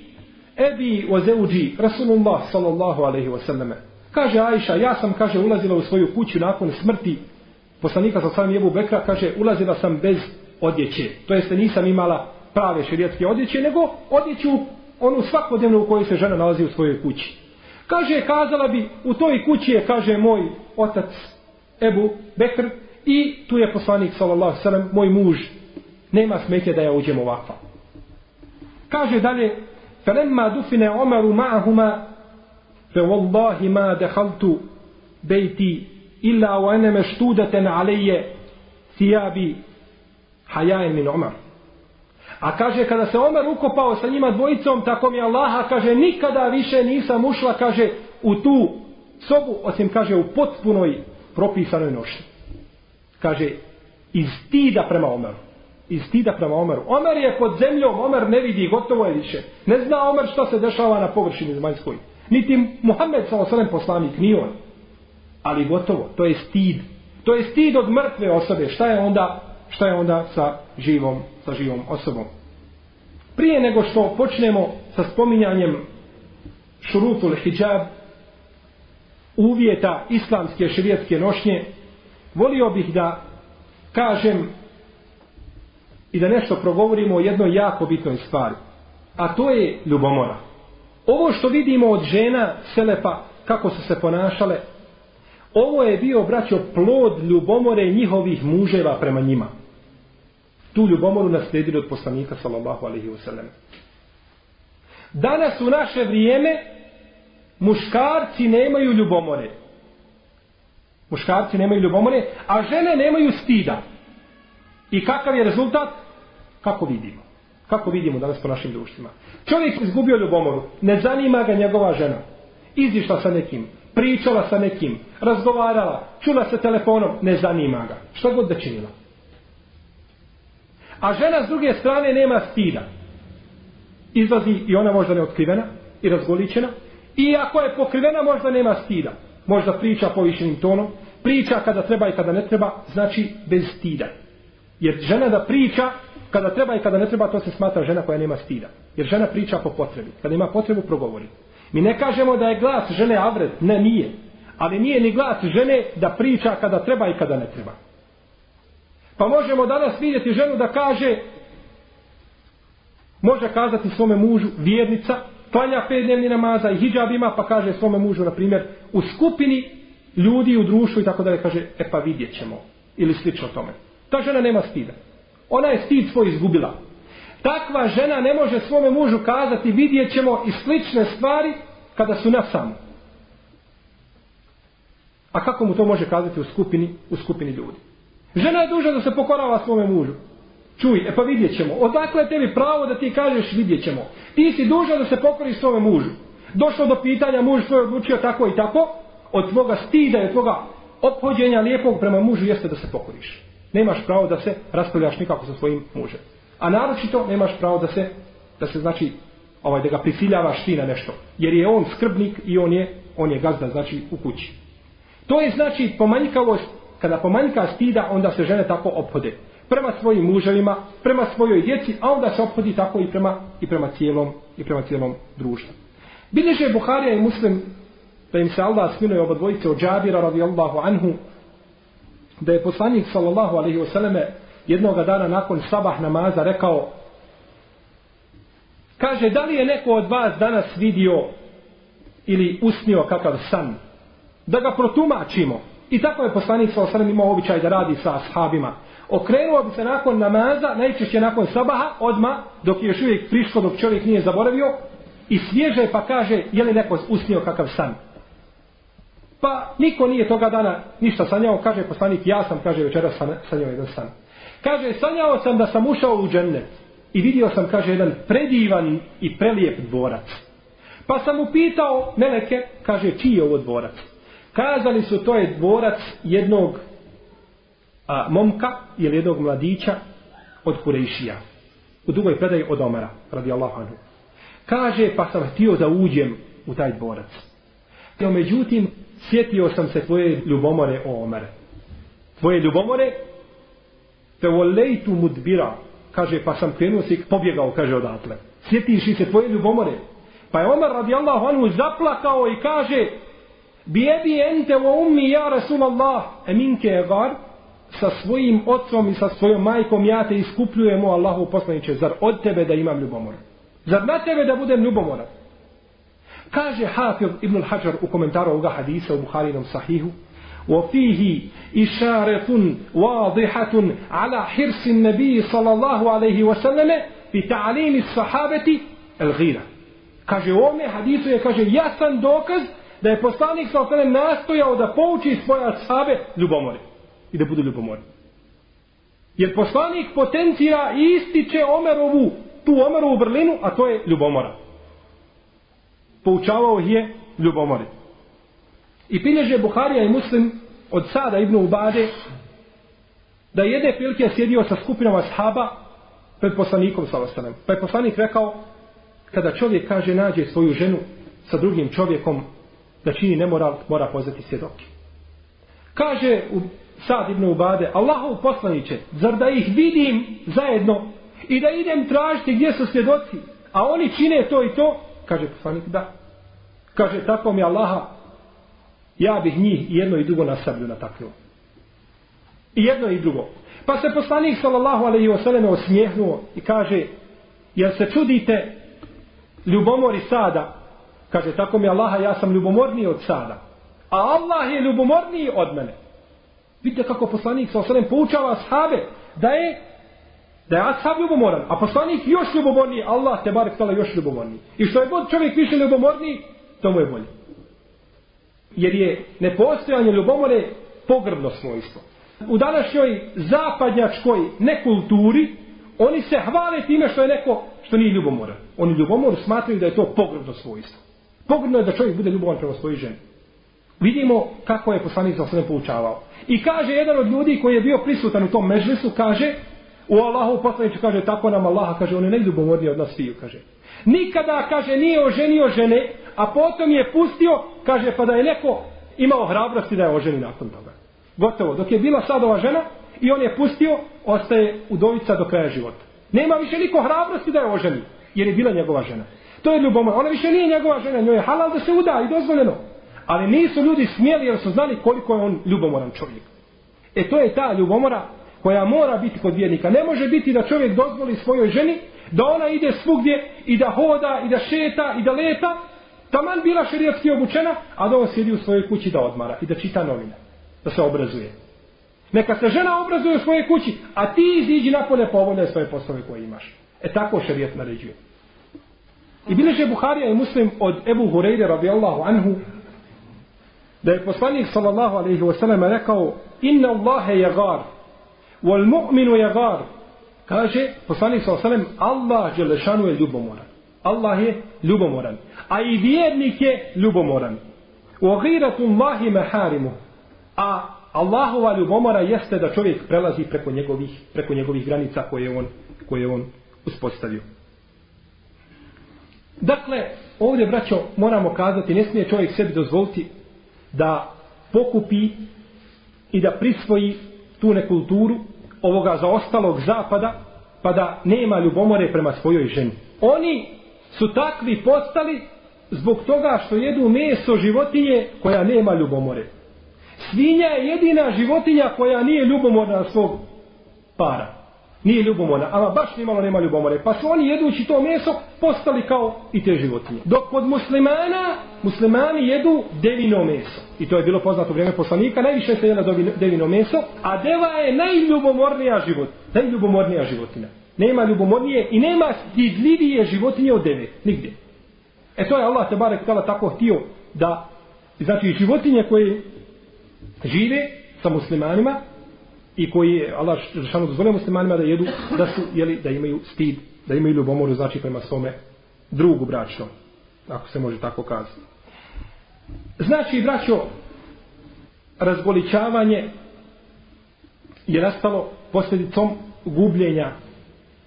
ebi o zeuđi, Rasulullah sallallahu alaihi wa sallam. Kaže Ajša, ja sam, kaže, ulazila u svoju kuću nakon smrti poslanika sa samim Jebu Bekra, kaže, ulazila sam bez odjeće. To jeste, nisam imala prave širijetske odjeće, nego odjeću onu svakodnevnu u kojoj se žena nalazi u svojoj kući. Kaže, kazala bi, u toj kući je, kaže, moj otac Ebu Bekr i tu je poslanik, sallallahu sallam, moj muž. Nema smetje da ja uđem ovakva. Kaže dalje, فَلَمَّا دُفِنَ عُمَرُ مَعَهُمَا fe wallahi ma dehaltu bejti illa u ene meštudeten aleje thijabi hajajen min Omar. A kaže, kada se Omer ukopao sa njima dvojicom, tako mi Allaha, kaže, nikada više nisam ušla, kaže, u tu sobu, osim, kaže, u potpunoj propisanoj noši. Kaže, iz stida prema Omeru. Iz stida prema Omeru. Omer je pod zemljom, Omer ne vidi, gotovo je više. Ne zna Omer što se dešava na površini zemaljskoj. Niti Muhammed s.a.v. poslanik, ni on. Ali gotovo, to je stid. To je stid od mrtve osobe. Šta je onda, šta je onda sa živom, sa živom osobom? Prije nego što počnemo sa spominjanjem šurutul hijab, uvjeta islamske širijetske nošnje, volio bih da kažem i da nešto progovorimo o jednoj jako bitnoj stvari. A to je ljubomora. Ovo što vidimo od žena Selefa, kako su se ponašale, ovo je bio, braćo, plod ljubomore njihovih muževa prema njima. Tu ljubomoru naslijedili od poslanika, sallallahu alaihi wasallam. Danas u naše vrijeme muškarci nemaju ljubomore. Muškarci nemaju ljubomore, a žene nemaju stida. I kakav je rezultat? Kako vidimo? Kako vidimo danas po našim društvima? Čovjek izgubio ljubomoru, ne zanima ga njegova žena. Izišla sa nekim, pričala sa nekim, razgovarala, čula se telefonom, ne zanima ga. Šta god da činila. A žena s druge strane nema stida. Izlazi i ona možda neotkrivena i razgoličena. I ako je pokrivena možda nema stida. Možda priča povišenim tonom. Priča kada treba i kada ne treba, znači bez stida. Jer žena da priča, kada treba i kada ne treba, to se smatra žena koja nema stida. Jer žena priča po potrebi. Kada ima potrebu, progovori. Mi ne kažemo da je glas žene avret. Ne, nije. Ali nije ni glas žene da priča kada treba i kada ne treba. Pa možemo danas vidjeti ženu da kaže, može kazati svome mužu, vjernica, klanja pet dnevni namaza i hijab ima, pa kaže svome mužu, na primjer, u skupini ljudi u društvu i tako dalje, kaže, e pa vidjet ćemo. Ili slično tome. Ta žena nema stida. Ona je stid svoj izgubila. Takva žena ne može svome mužu kazati vidjet ćemo i slične stvari kada su na samu. A kako mu to može kazati u skupini, u skupini ljudi? Žena je duža da se pokorava svome mužu. Čuj, e pa vidjet ćemo. Odakle je tebi pravo da ti kažeš vidjet ćemo? Ti si duža da se pokori svome mužu. Došlo do pitanja, muž svoj odlučio tako i tako, od tvoga stida i od tvoga ophođenja lijepog prema mužu jeste da se pokoriš. Nemaš pravo da se raspravljaš nikako sa svojim mužem. A naročito nemaš pravo da se, da se znači, ovaj, da ga prisiljavaš ti na nešto. Jer je on skrbnik i on je, on je gazda, znači, u kući. To je znači pomanjkavost, kada pomanjka stida, onda se žene tako ophode. Prema svojim muževima, prema svojoj djeci, a onda se ophodi tako i prema, i prema cijelom, i prema cijelom društvu. Bilježe Buharija i Muslim da im se Allah smiluje oba dvojice od Džabira radijallahu anhu, da je poslanik sallallahu alaihi wasallame jednoga dana nakon sabah namaza rekao kaže da li je neko od vas danas vidio ili usnio kakav san da ga protumačimo i tako je poslanik sa osrem imao običaj da radi sa ashabima okrenuo bi se nakon namaza najčešće nakon sabaha odma dok je još uvijek prišlo, dok čovjek nije zaboravio i svježe pa kaže je li neko usnio kakav san Pa niko nije toga dana ništa sanjao, kaže poslanik, ja sam, kaže večera sanjao jedan san. Kaže, sanjao sam da sam ušao u džennet i vidio sam, kaže, jedan predivan i prelijep dvorac. Pa sam upitao Meleke, kaže, čiji je ovo dvorac? Kazali su, to je dvorac jednog a, momka ili jednog mladića od Kurejšija. U drugoj predaji od Omara, radi Allahu anhu. Kaže, pa sam htio da uđem u taj dvorac. No, međutim, sjetio sam se tvoje ljubomore, o Omare. Tvoje ljubomore, te volejtu mudbira, kaže, pa sam krenuo se i pobjegao, kaže odatle. Sjetiš se tvoje ljubomore? Pa je Omar radijallahu anhu zaplakao i kaže, bijebi ente o ummi ja Rasulallah, eminke je gar, sa svojim otcom i sa svojom majkom ja te iskupljujem o Allahu poslaniče, zar od tebe da imam ljubomore? Zar na tebe da budem ljubomoran? Kaže Hafiz ibn al-Hajar u komentaru ovoga hadisa u Buharinom sahihu وفيه إشارة واضحة على حرص النبي صلى الله عليه وسلم في تعليم الصحابة الغيرة kaže u ovome hadisu je kaže jasan dokaz da je poslanik sa osanem nastojao da pouči svoje ashabe ljubomore i da budu ljubomori jer poslanik potencira i ističe Omerovu tu Omerovu vrlinu a to je ljubomora poučavao je ljubomori. I pilježe Buharija i Muslim od Sada ibn Ubade da jedne prilike sjedio sa skupinom ashaba pred poslanikom Salostanem. Pa je poslanik rekao kada čovjek kaže nađe svoju ženu sa drugim čovjekom da čini nemoral, mora pozvati svjedoke. Kaže u Sad ibn Ubade, Allahov poslaniće, zar da ih vidim zajedno i da idem tražiti gdje su svjedoci, a oni čine to i to, Kaže poslanik, da. Kaže, tako mi Allaha, ja bih njih jedno i drugo na sablju nataknuo. I jedno i drugo. Pa se poslanik, sallallahu alaihi ve sellem osmijehnuo i kaže, jel se čudite ljubomori sada? Kaže, tako mi Allaha, ja sam ljubomorniji od sada. A Allah je ljubomorniji od mene. Vidite kako poslanik, sa alaihi poučava sahabe da je da je ashab ljubomoran, a poslanik još ljubomorniji, Allah te barek tala još ljubomorniji. I što je god čovjek više ljubomorniji, to mu je bolje. Jer je nepostojanje ljubomore pogrbno svojstvo. U današnjoj zapadnjačkoj nekulturi, oni se hvale time što je neko što nije ljubomoran. Oni ljubomoru smatraju da je to pogrbno svojstvo. Pogrbno je da čovjek bude ljubovan prema svojoj ženi. Vidimo kako je poslanik za sve poučavao. I kaže jedan od ljudi koji je bio prisutan u tom mežlisu, kaže, U Allahu poslaniću, kaže tako nam Allaha kaže on je najljubomorniji od nas sviju kaže. Nikada kaže nije oženio žene, a potom je pustio kaže pa da je neko imao hrabrosti da je oženi nakon toga. Gotovo. Dok je bila sad ova žena i on je pustio, ostaje udovica do kraja života. Nema više niko hrabrosti da je oženi, jer je bila njegova žena. To je ljubomor. Ona više nije njegova žena, njoj je halal da se uda i dozvoljeno. Ali nisu ljudi smjeli jer su znali koliko je on ljubomoran čovjek. E to je ta ljubomora koja mora biti kod vjernika. Ne može biti da čovjek dozvoli svojoj ženi da ona ide svugdje i da hoda i da šeta i da leta, taman bila šerijatski obučena, a da on sjedi u svojoj kući da odmara i da čita novine, da se obrazuje. Neka se žena obrazuje u svojoj kući, a ti iziđi napolje povoljne svoje poslove koje imaš. E tako šerijat naređuje. I bileže Buharija i Muslim od Ebu Hureyre radijallahu anhu da je poslanik sallallahu alaihi wa sallam rekao inna Allahe jagar wal mu'minu jagar. Kaže poslanik sallallahu alaihi wa sallam Allah Đelešanu je ljubomoran. Allah je ljubomoran. A i vjernik je ljubomoran. U agiratu Allahi maharimu. A Allahova ljubomora jeste da čovjek prelazi preko njegovih, preko njegovih granica koje on, koje on uspostavio. Dakle, ovdje, braćo, moramo kazati, ne smije čovjek sebi dozvoliti da pokupi i da prisvoji tu nekulturu ovoga zaostalog zapada, pa da nema ljubomore prema svojoj ženi. Oni su takvi postali zbog toga što jedu meso životinje koja nema ljubomore. Svinja je jedina životinja koja nije ljubomorna svog para. Nije ljubomorna, ama baš nimalo nema ljubomore. Pa su oni jedući to meso postali kao i te životinje. Dok kod muslimana, muslimani jedu devino meso. I to je bilo poznato vrijeme poslanika, najviše se jela devino meso, a deva je najljubomornija život, najljubomornija životina. Nema ljubomornije i nema stidljivije životinje od deve, nigdje. E to je Allah te barek tala tako htio da, znači životinje koje žive sa muslimanima i koji je Allah Žešanu dozvolio muslimanima da jedu, da su, jeli, da imaju stid, da imaju ljubomoru, znači prema svome drugu bračnom, ako se može tako kazati. Znači, braćo, razgoličavanje je nastalo posljedicom gubljenja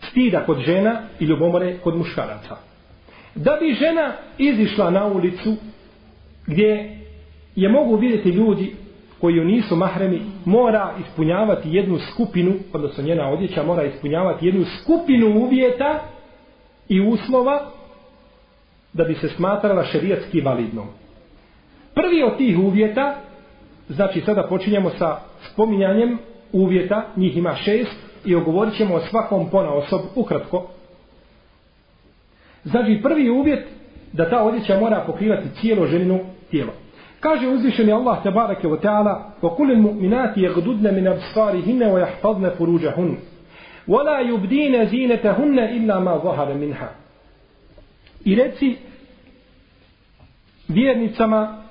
stida kod žena i ljubomore kod muškaraca. Da bi žena izišla na ulicu gdje je mogu vidjeti ljudi koji joj nisu mahremi, mora ispunjavati jednu skupinu, odnosno njena odjeća mora ispunjavati jednu skupinu uvjeta i uslova da bi se smatrala šerijatski validnom. Prvi od tih uvjeta, znači sada počinjemo sa spominjanjem uvjeta, njih ima šest, i ogovorit ćemo o svakom pona osob ukratko. Znači prvi uvjet da ta odjeća mora pokrivati cijelo ženinu tijelo. Kaže uzvišeni Allah tabarake wa ta'ala وَقُلِ الْمُؤْمِنَاتِ يَغْدُدْنَ مِنْ أَبْصَارِهِنَّ وَيَحْفَظْنَ فُرُوجَهُنَّ وَلَا يُبْدِينَ زِينَتَهُنَّ إِلَّا مَا ظَهَرَ مِنْهَا I reci vjernicama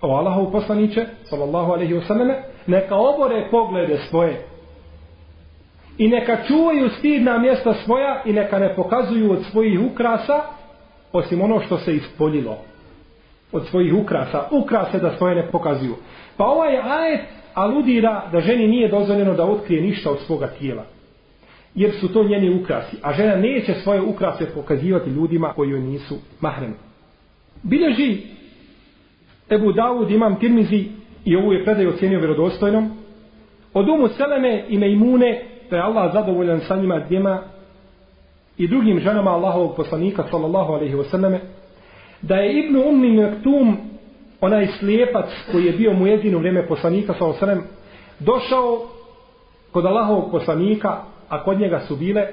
o Allahu poslaniće sallallahu alaihi wa sallam neka obore poglede svoje i neka čuvaju stidna mjesta svoja i neka ne pokazuju od svojih ukrasa osim ono što se ispoljilo od svojih ukrasa, ukrase da svoje ne pokazuju. Pa ovaj ajet aludira da ženi nije dozvoljeno da otkrije ništa od svoga tijela. Jer su to njeni ukrasi. A žena neće svoje ukrase pokazivati ljudima koji joj nisu mahremi. Bileži Ebu Davud imam Tirmizi i ovu je predaj ocjenio vjerodostojnom. Od umu Seleme i Mejmune, da je Allah zadovoljan sa njima dvijema i drugim ženama Allahovog poslanika sallallahu alaihi wa sallame, da je Ibn Ummi Mektum, onaj slijepac koji je bio mu jedinu vrijeme poslanika, sa osrem, došao kod Allahovog poslanika, a kod njega su bile,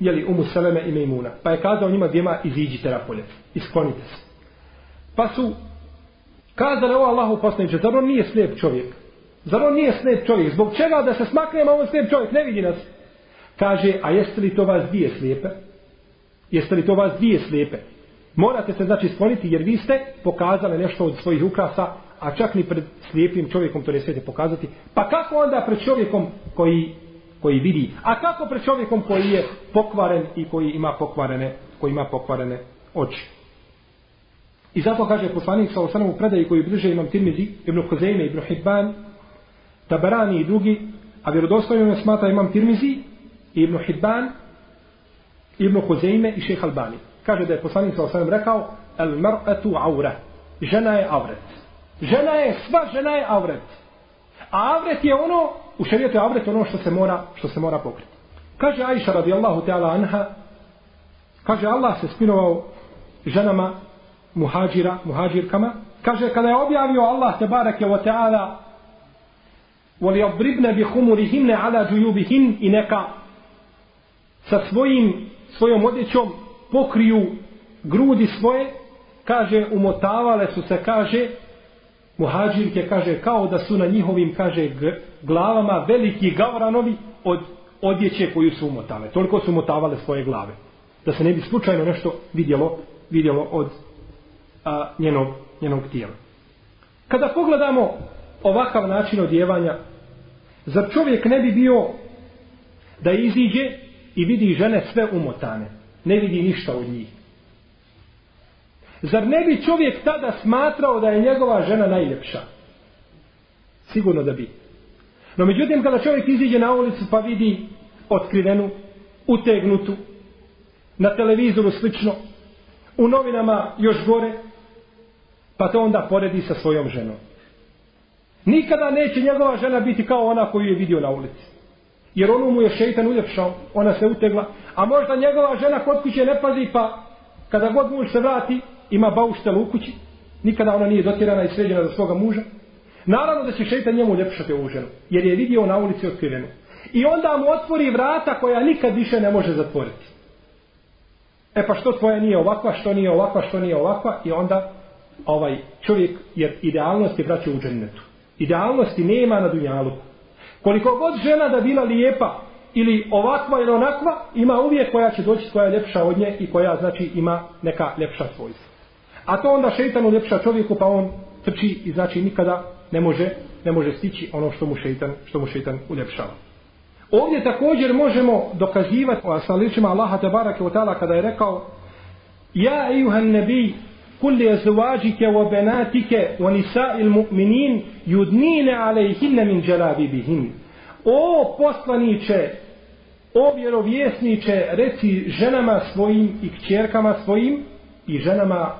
jeli Umu Seleme i Mejmuna. Pa je kazao njima djema iziđite napolje, isklonite se. Pa su kazali ovo Allahu poslaniče, zar on nije slijep čovjek? Zar on nije slijep čovjek? Zbog čega da se smaknemo on slijep čovjek? Ne vidi nas. Kaže, a jeste li to vas dvije slijepe? Jeste li to vas dvije slijepe? Morate se znači skloniti jer vi ste pokazali nešto od svojih ukrasa, a čak ni pred slijepim čovjekom to ne smijete pokazati. Pa kako onda pred čovjekom koji, koji vidi? A kako pred čovjekom koji je pokvaren i koji ima pokvarene, koji ima pokvarene oči? I zato kaže poslanik sa osanom u predaji koji bliže imam Tirmizi, Ibn Huzeyme, Ibn Hidban, Tabarani i drugi, a vjerodostojno ne smata imam Tirmizi, Ibn Hidban, Ibn Huzeyme i Šeha Albani kaže da je poslanik sa osvijem rekao el mar'atu aure žena je avret žena je, sva žena je avret a avret je ono u šarijetu je avret ono što se mora što se mora pokriti. Kaže Aisha radijallahu ta'ala anha kaže Allah se spinovao ženama muhađira, muhađirkama. Kaže kada je objavio Allah te barake wa ta'ala Voli بِخُمُرِهِمْنَ bi جُيُوبِهِمْ ala i neka sa svojim, svojom odjećom pokriju grudi svoje, kaže, umotavale su se, kaže, muhađirke, kaže, kao da su na njihovim, kaže, glavama veliki gavranovi od odjeće koju su umotale. Toliko su umotavale svoje glave. Da se ne bi slučajno nešto vidjelo, vidjelo od a, njenog, njenog tijela. Kada pogledamo ovakav način odjevanja, zar čovjek ne bi bio da iziđe i vidi žene sve umotane, ne vidi ništa od njih. Zar ne bi čovjek tada smatrao da je njegova žena najljepša? Sigurno da bi. No međutim, kada čovjek iziđe na ulicu pa vidi otkrivenu, utegnutu, na televizoru slično, u novinama još gore, pa to onda poredi sa svojom ženom. Nikada neće njegova žena biti kao ona koju je vidio na ulici. Jer ono mu je šeitan uljepšao, ona se utegla, a možda njegova žena kod kuće ne pazi, pa kada god muž se vrati, ima bauštel u kući, nikada ona nije dotjerana i sređena za svoga muža. Naravno da će šeitan njemu uljepšati ovu ženu, jer je vidio na ulici otkrivenu. I onda mu otvori vrata koja nikad više ne može zatvoriti. E pa što tvoja nije ovakva, što nije ovakva, što nije ovakva, i onda ovaj čovjek, jer idealnost je u džennetu. Idealnosti nema na dunjaluku. Koliko god žena da bila lijepa, ili ovakva ili onakva, ima uvijek koja će doći koja je ljepša od nje i koja znači ima neka ljepša svojstva. A to onda šeitan uljepša čovjeku pa on trči i znači nikada ne može, ne može stići ono što mu šeitan, što mu šeitan uljepšava. Ovdje također možemo dokazivati sa ličima Allaha te barake kada je rekao Ja ejuhan nebi kulli azwađike wa benatike wa nisa'il mu'minin yudnine alejhinne min dželabibihin. O poslaniće, o vjerovjesniče, reci ženama svojim i kćerkama svojim i ženama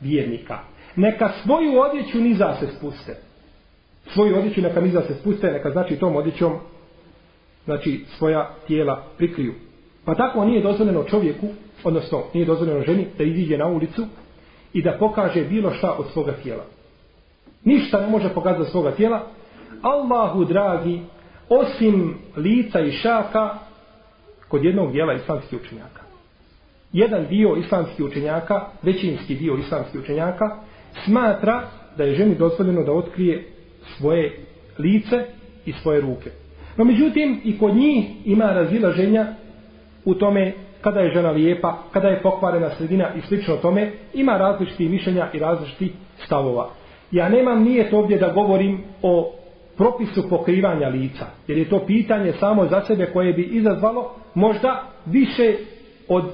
vjernika. Neka svoju odjeću niza se spuste. Svoju odjeću neka niza se spuste, neka znači tom odjećom znači svoja tijela prikriju. Pa tako nije dozvoljeno čovjeku, odnosno nije dozvoljeno ženi da iziđe na ulicu i da pokaže bilo šta od svoga tijela. Ništa ne može pokazati svoga tijela. Allahu dragi, osim lica i šaka kod jednog dijela islamskih učenjaka. Jedan dio islamskih učenjaka, većinski dio islamskih učenjaka, smatra da je ženi dozvoljeno da otkrije svoje lice i svoje ruke. No međutim, i kod njih ima razilaženja u tome kada je žena lijepa, kada je pokvarena sredina i slično tome, ima različiti mišljenja i različiti stavova. Ja nemam nijet ovdje da govorim o propisu pokrivanja lica, jer je to pitanje samo za sebe koje bi izazvalo možda više od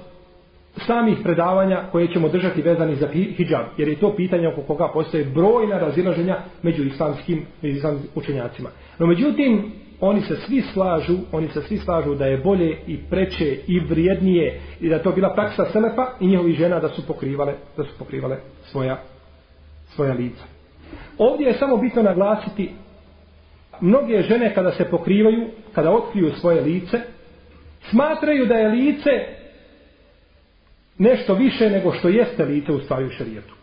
samih predavanja koje ćemo držati vezani za hijab, jer je to pitanje oko koga postoje brojna razilaženja među islamskim, među islamskim učenjacima. No međutim, oni se svi slažu, oni se svi slažu da je bolje i preče i vrijednije i da to bila praksa Selefa i njihovi žena da su pokrivale, da su pokrivale svoja, svoja lica. Ovdje je samo bitno naglasiti mnoge žene kada se pokrivaju, kada otkriju svoje lice, smatraju da je lice nešto više nego što jeste lice u stvari u šarijetu.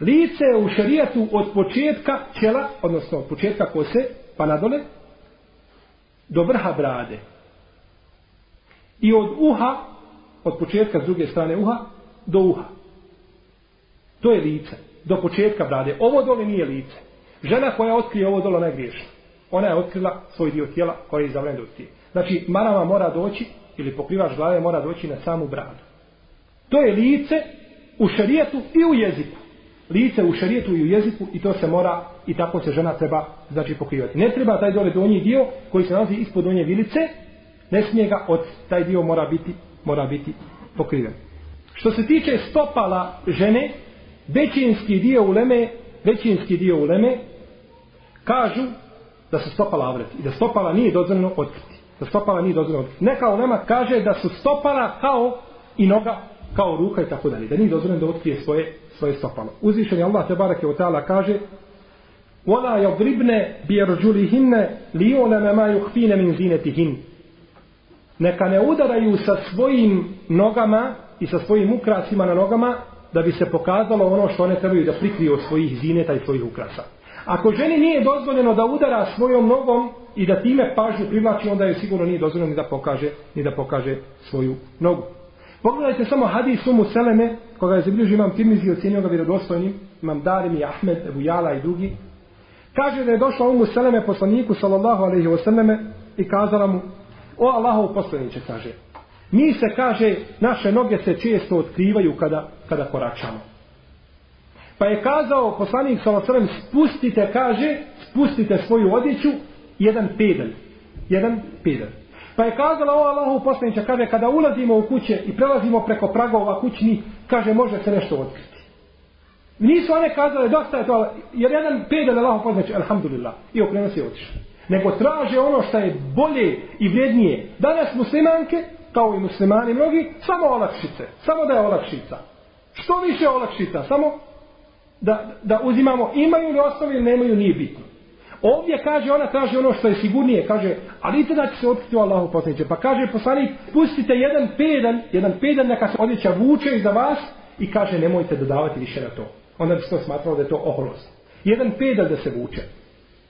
Lice je u šarijetu od početka čela, odnosno od početka kose, pa nadole, do vrha brade. I od uha, od početka s druge strane uha, do uha. To je lice. Do početka brade. Ovo dole nije lice. Žena koja otkrije ovo dole ne griješi. Ona je otkrila svoj dio tijela koji je zavljeno do tije. Znači, marama mora doći, ili pokrivač glave mora doći na samu bradu. To je lice u šarijetu i u jeziku. Lice u šarijetu i u jeziku i to se mora i tako se žena treba znači pokrivati. Ne treba taj dole donji dio koji se nalazi ispod donje vilice, ne smije ga od taj dio mora biti mora biti pokriven. Što se tiče stopala žene, većinski dio uleme, većinski dio uleme kažu da su stopala avret i da stopala nije dozvoljeno otkriti. Da stopala nije dozvoljeno otkriti. Neka ulema kaže da su stopala kao i noga kao ruka i tako dalje. Da nije dozvoljeno da otkrije svoje, svoje stopalo. Uzvišen je Allah te barake od ta'ala kaže وَلَا يَضْرِبْنَ بِيَرْجُلِهِنَّ لِيُونَ مَا يُخْفِينَ مِنْ زِينَتِهِنَ Neka ne udaraju sa svojim nogama i sa svojim ukrasima na nogama da bi se pokazalo ono što one trebaju da prikriju od svojih zineta i svojih ukrasa. Ako ženi nije dozvoljeno da udara svojom nogom i da time pažnju privlači, onda je sigurno nije dozvoljeno ni da pokaže, ni da pokaže svoju nogu. Pogledajte samo hadis Umu Seleme, koga je zabilježio imam Tirmizi i ocjenio ga vjerodostojnim, imam Darim i Ahmed, Ebu Jala i drugi. Kaže da je došla Umu Seleme poslaniku, sallallahu alaihi wa sallame, i kazala mu, o Allahov poslaniće, kaže, mi se, kaže, naše noge se često otkrivaju kada, kada koračamo. Pa je kazao poslanik sallallahu alaihi wa sallam, spustite, kaže, spustite svoju odjeću, jedan pedal. Jedan pedal. Pa je kazala o Allahu poslanića, kaže, kada ulazimo u kuće i prelazimo preko pragova kućni, kaže, može se nešto otkriti. Nisu one kazale, dosta je to, jer jedan pedal Allahu poslanića, alhamdulillah, i okrenu se otišao. Nego traže ono što je bolje i vrijednije. Danas muslimanke, kao i muslimani mnogi, samo olakšice. Samo da je olakšica. Što više olakšica, samo da, da uzimamo, imaju li osnovi ili nemaju, nije bitno. Ovdje kaže, ona traži ono što je sigurnije, kaže, ali i tada će se otkriti u Allahu poslaniće. Pa kaže poslanik, pustite jedan pedan, jedan pedan neka se odjeća vuče iza vas i kaže, nemojte dodavati više na to. Onda bi se to smatralo da je to oholost. Jedan pedan da se vuče.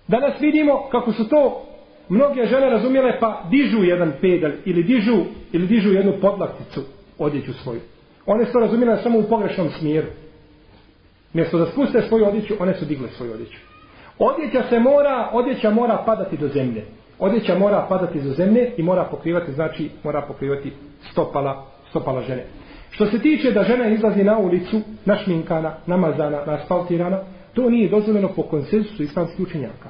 Danas vidimo kako su to mnoge žene razumjele pa dižu jedan pedal ili dižu, ili dižu jednu podlakticu odjeću svoju. One su to razumjele samo u pogrešnom smjeru. Mjesto da spuste svoju odjeću, one su digle svoju odjeću. Odjeća se mora, odjeća mora padati do zemlje. Odjeća mora padati do zemlje i mora pokrivati, znači mora pokrivati stopala, stopala žene. Što se tiče da žena izlazi na ulicu, našminkana, namazana, naspaltirana, to nije dozvoljeno po konsensusu islamskih učenjaka.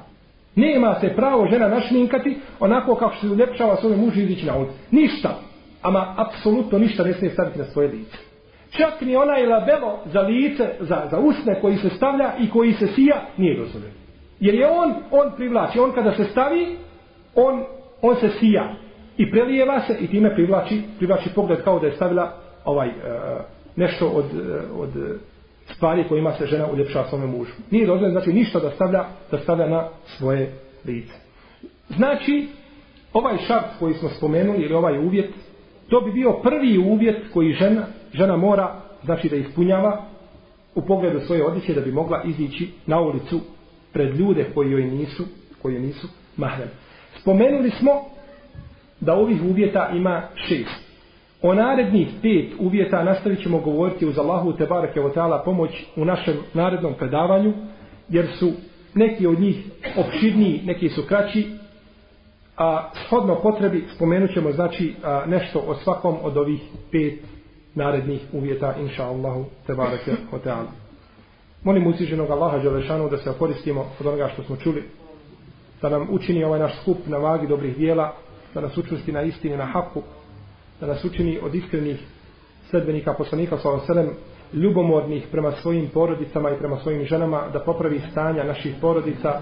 Nema se pravo žena našminkati onako kako se uljepšava svoj muž izići na ulicu. Ništa. Ama apsolutno ništa ne smije staviti na svoje lice. Čak ni onaj labelo za lice, za, za usne koji se stavlja i koji se sija, nije dozvoljeno. Jer je on, on privlači, on kada se stavi, on, on se sija i prelijeva se i time privlači, privlači pogled kao da je stavila ovaj, uh, nešto od, uh, od stvari kojima se žena uljepšava svome mužu. Nije dozvoljeno, znači ništa da stavlja, da stavlja na svoje lice. Znači, ovaj šart koji smo spomenuli, ili ovaj uvjet, to bi bio prvi uvjet koji žena, žena mora, znači da ispunjava u pogledu svoje odjeće da bi mogla izići na ulicu pred ljude koji joj nisu, koji joj nisu mahrem. Spomenuli smo da ovih uvjeta ima šest. O narednih pet uvjeta nastavit ćemo govoriti uz Allahu te barake o pomoć u našem narednom predavanju, jer su neki od njih opširniji, neki su kraći, a shodno potrebi spomenut ćemo znači a, nešto o svakom od ovih pet narednih uvjeta, inša Allahu te barake o. Molim uzviženog Allaha Đelešanu da se okoristimo od onoga što smo čuli, da nam učini ovaj naš skup na vagi dobrih dijela, da nas učusti na istini, na haku, da nas učini od iskrenih sledbenika poslanika s.a.v. ljubomornih prema svojim porodicama i prema svojim ženama, da popravi stanja naših porodica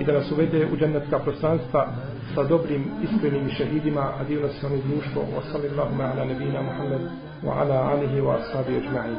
i da nas uvede u džennetska prostranstva sa dobrim, iskrenim šehidima, a divno se oni društvo, wa sallallahu ala nebina Muhammed, wa ala alihi wa ashabi ajma'in.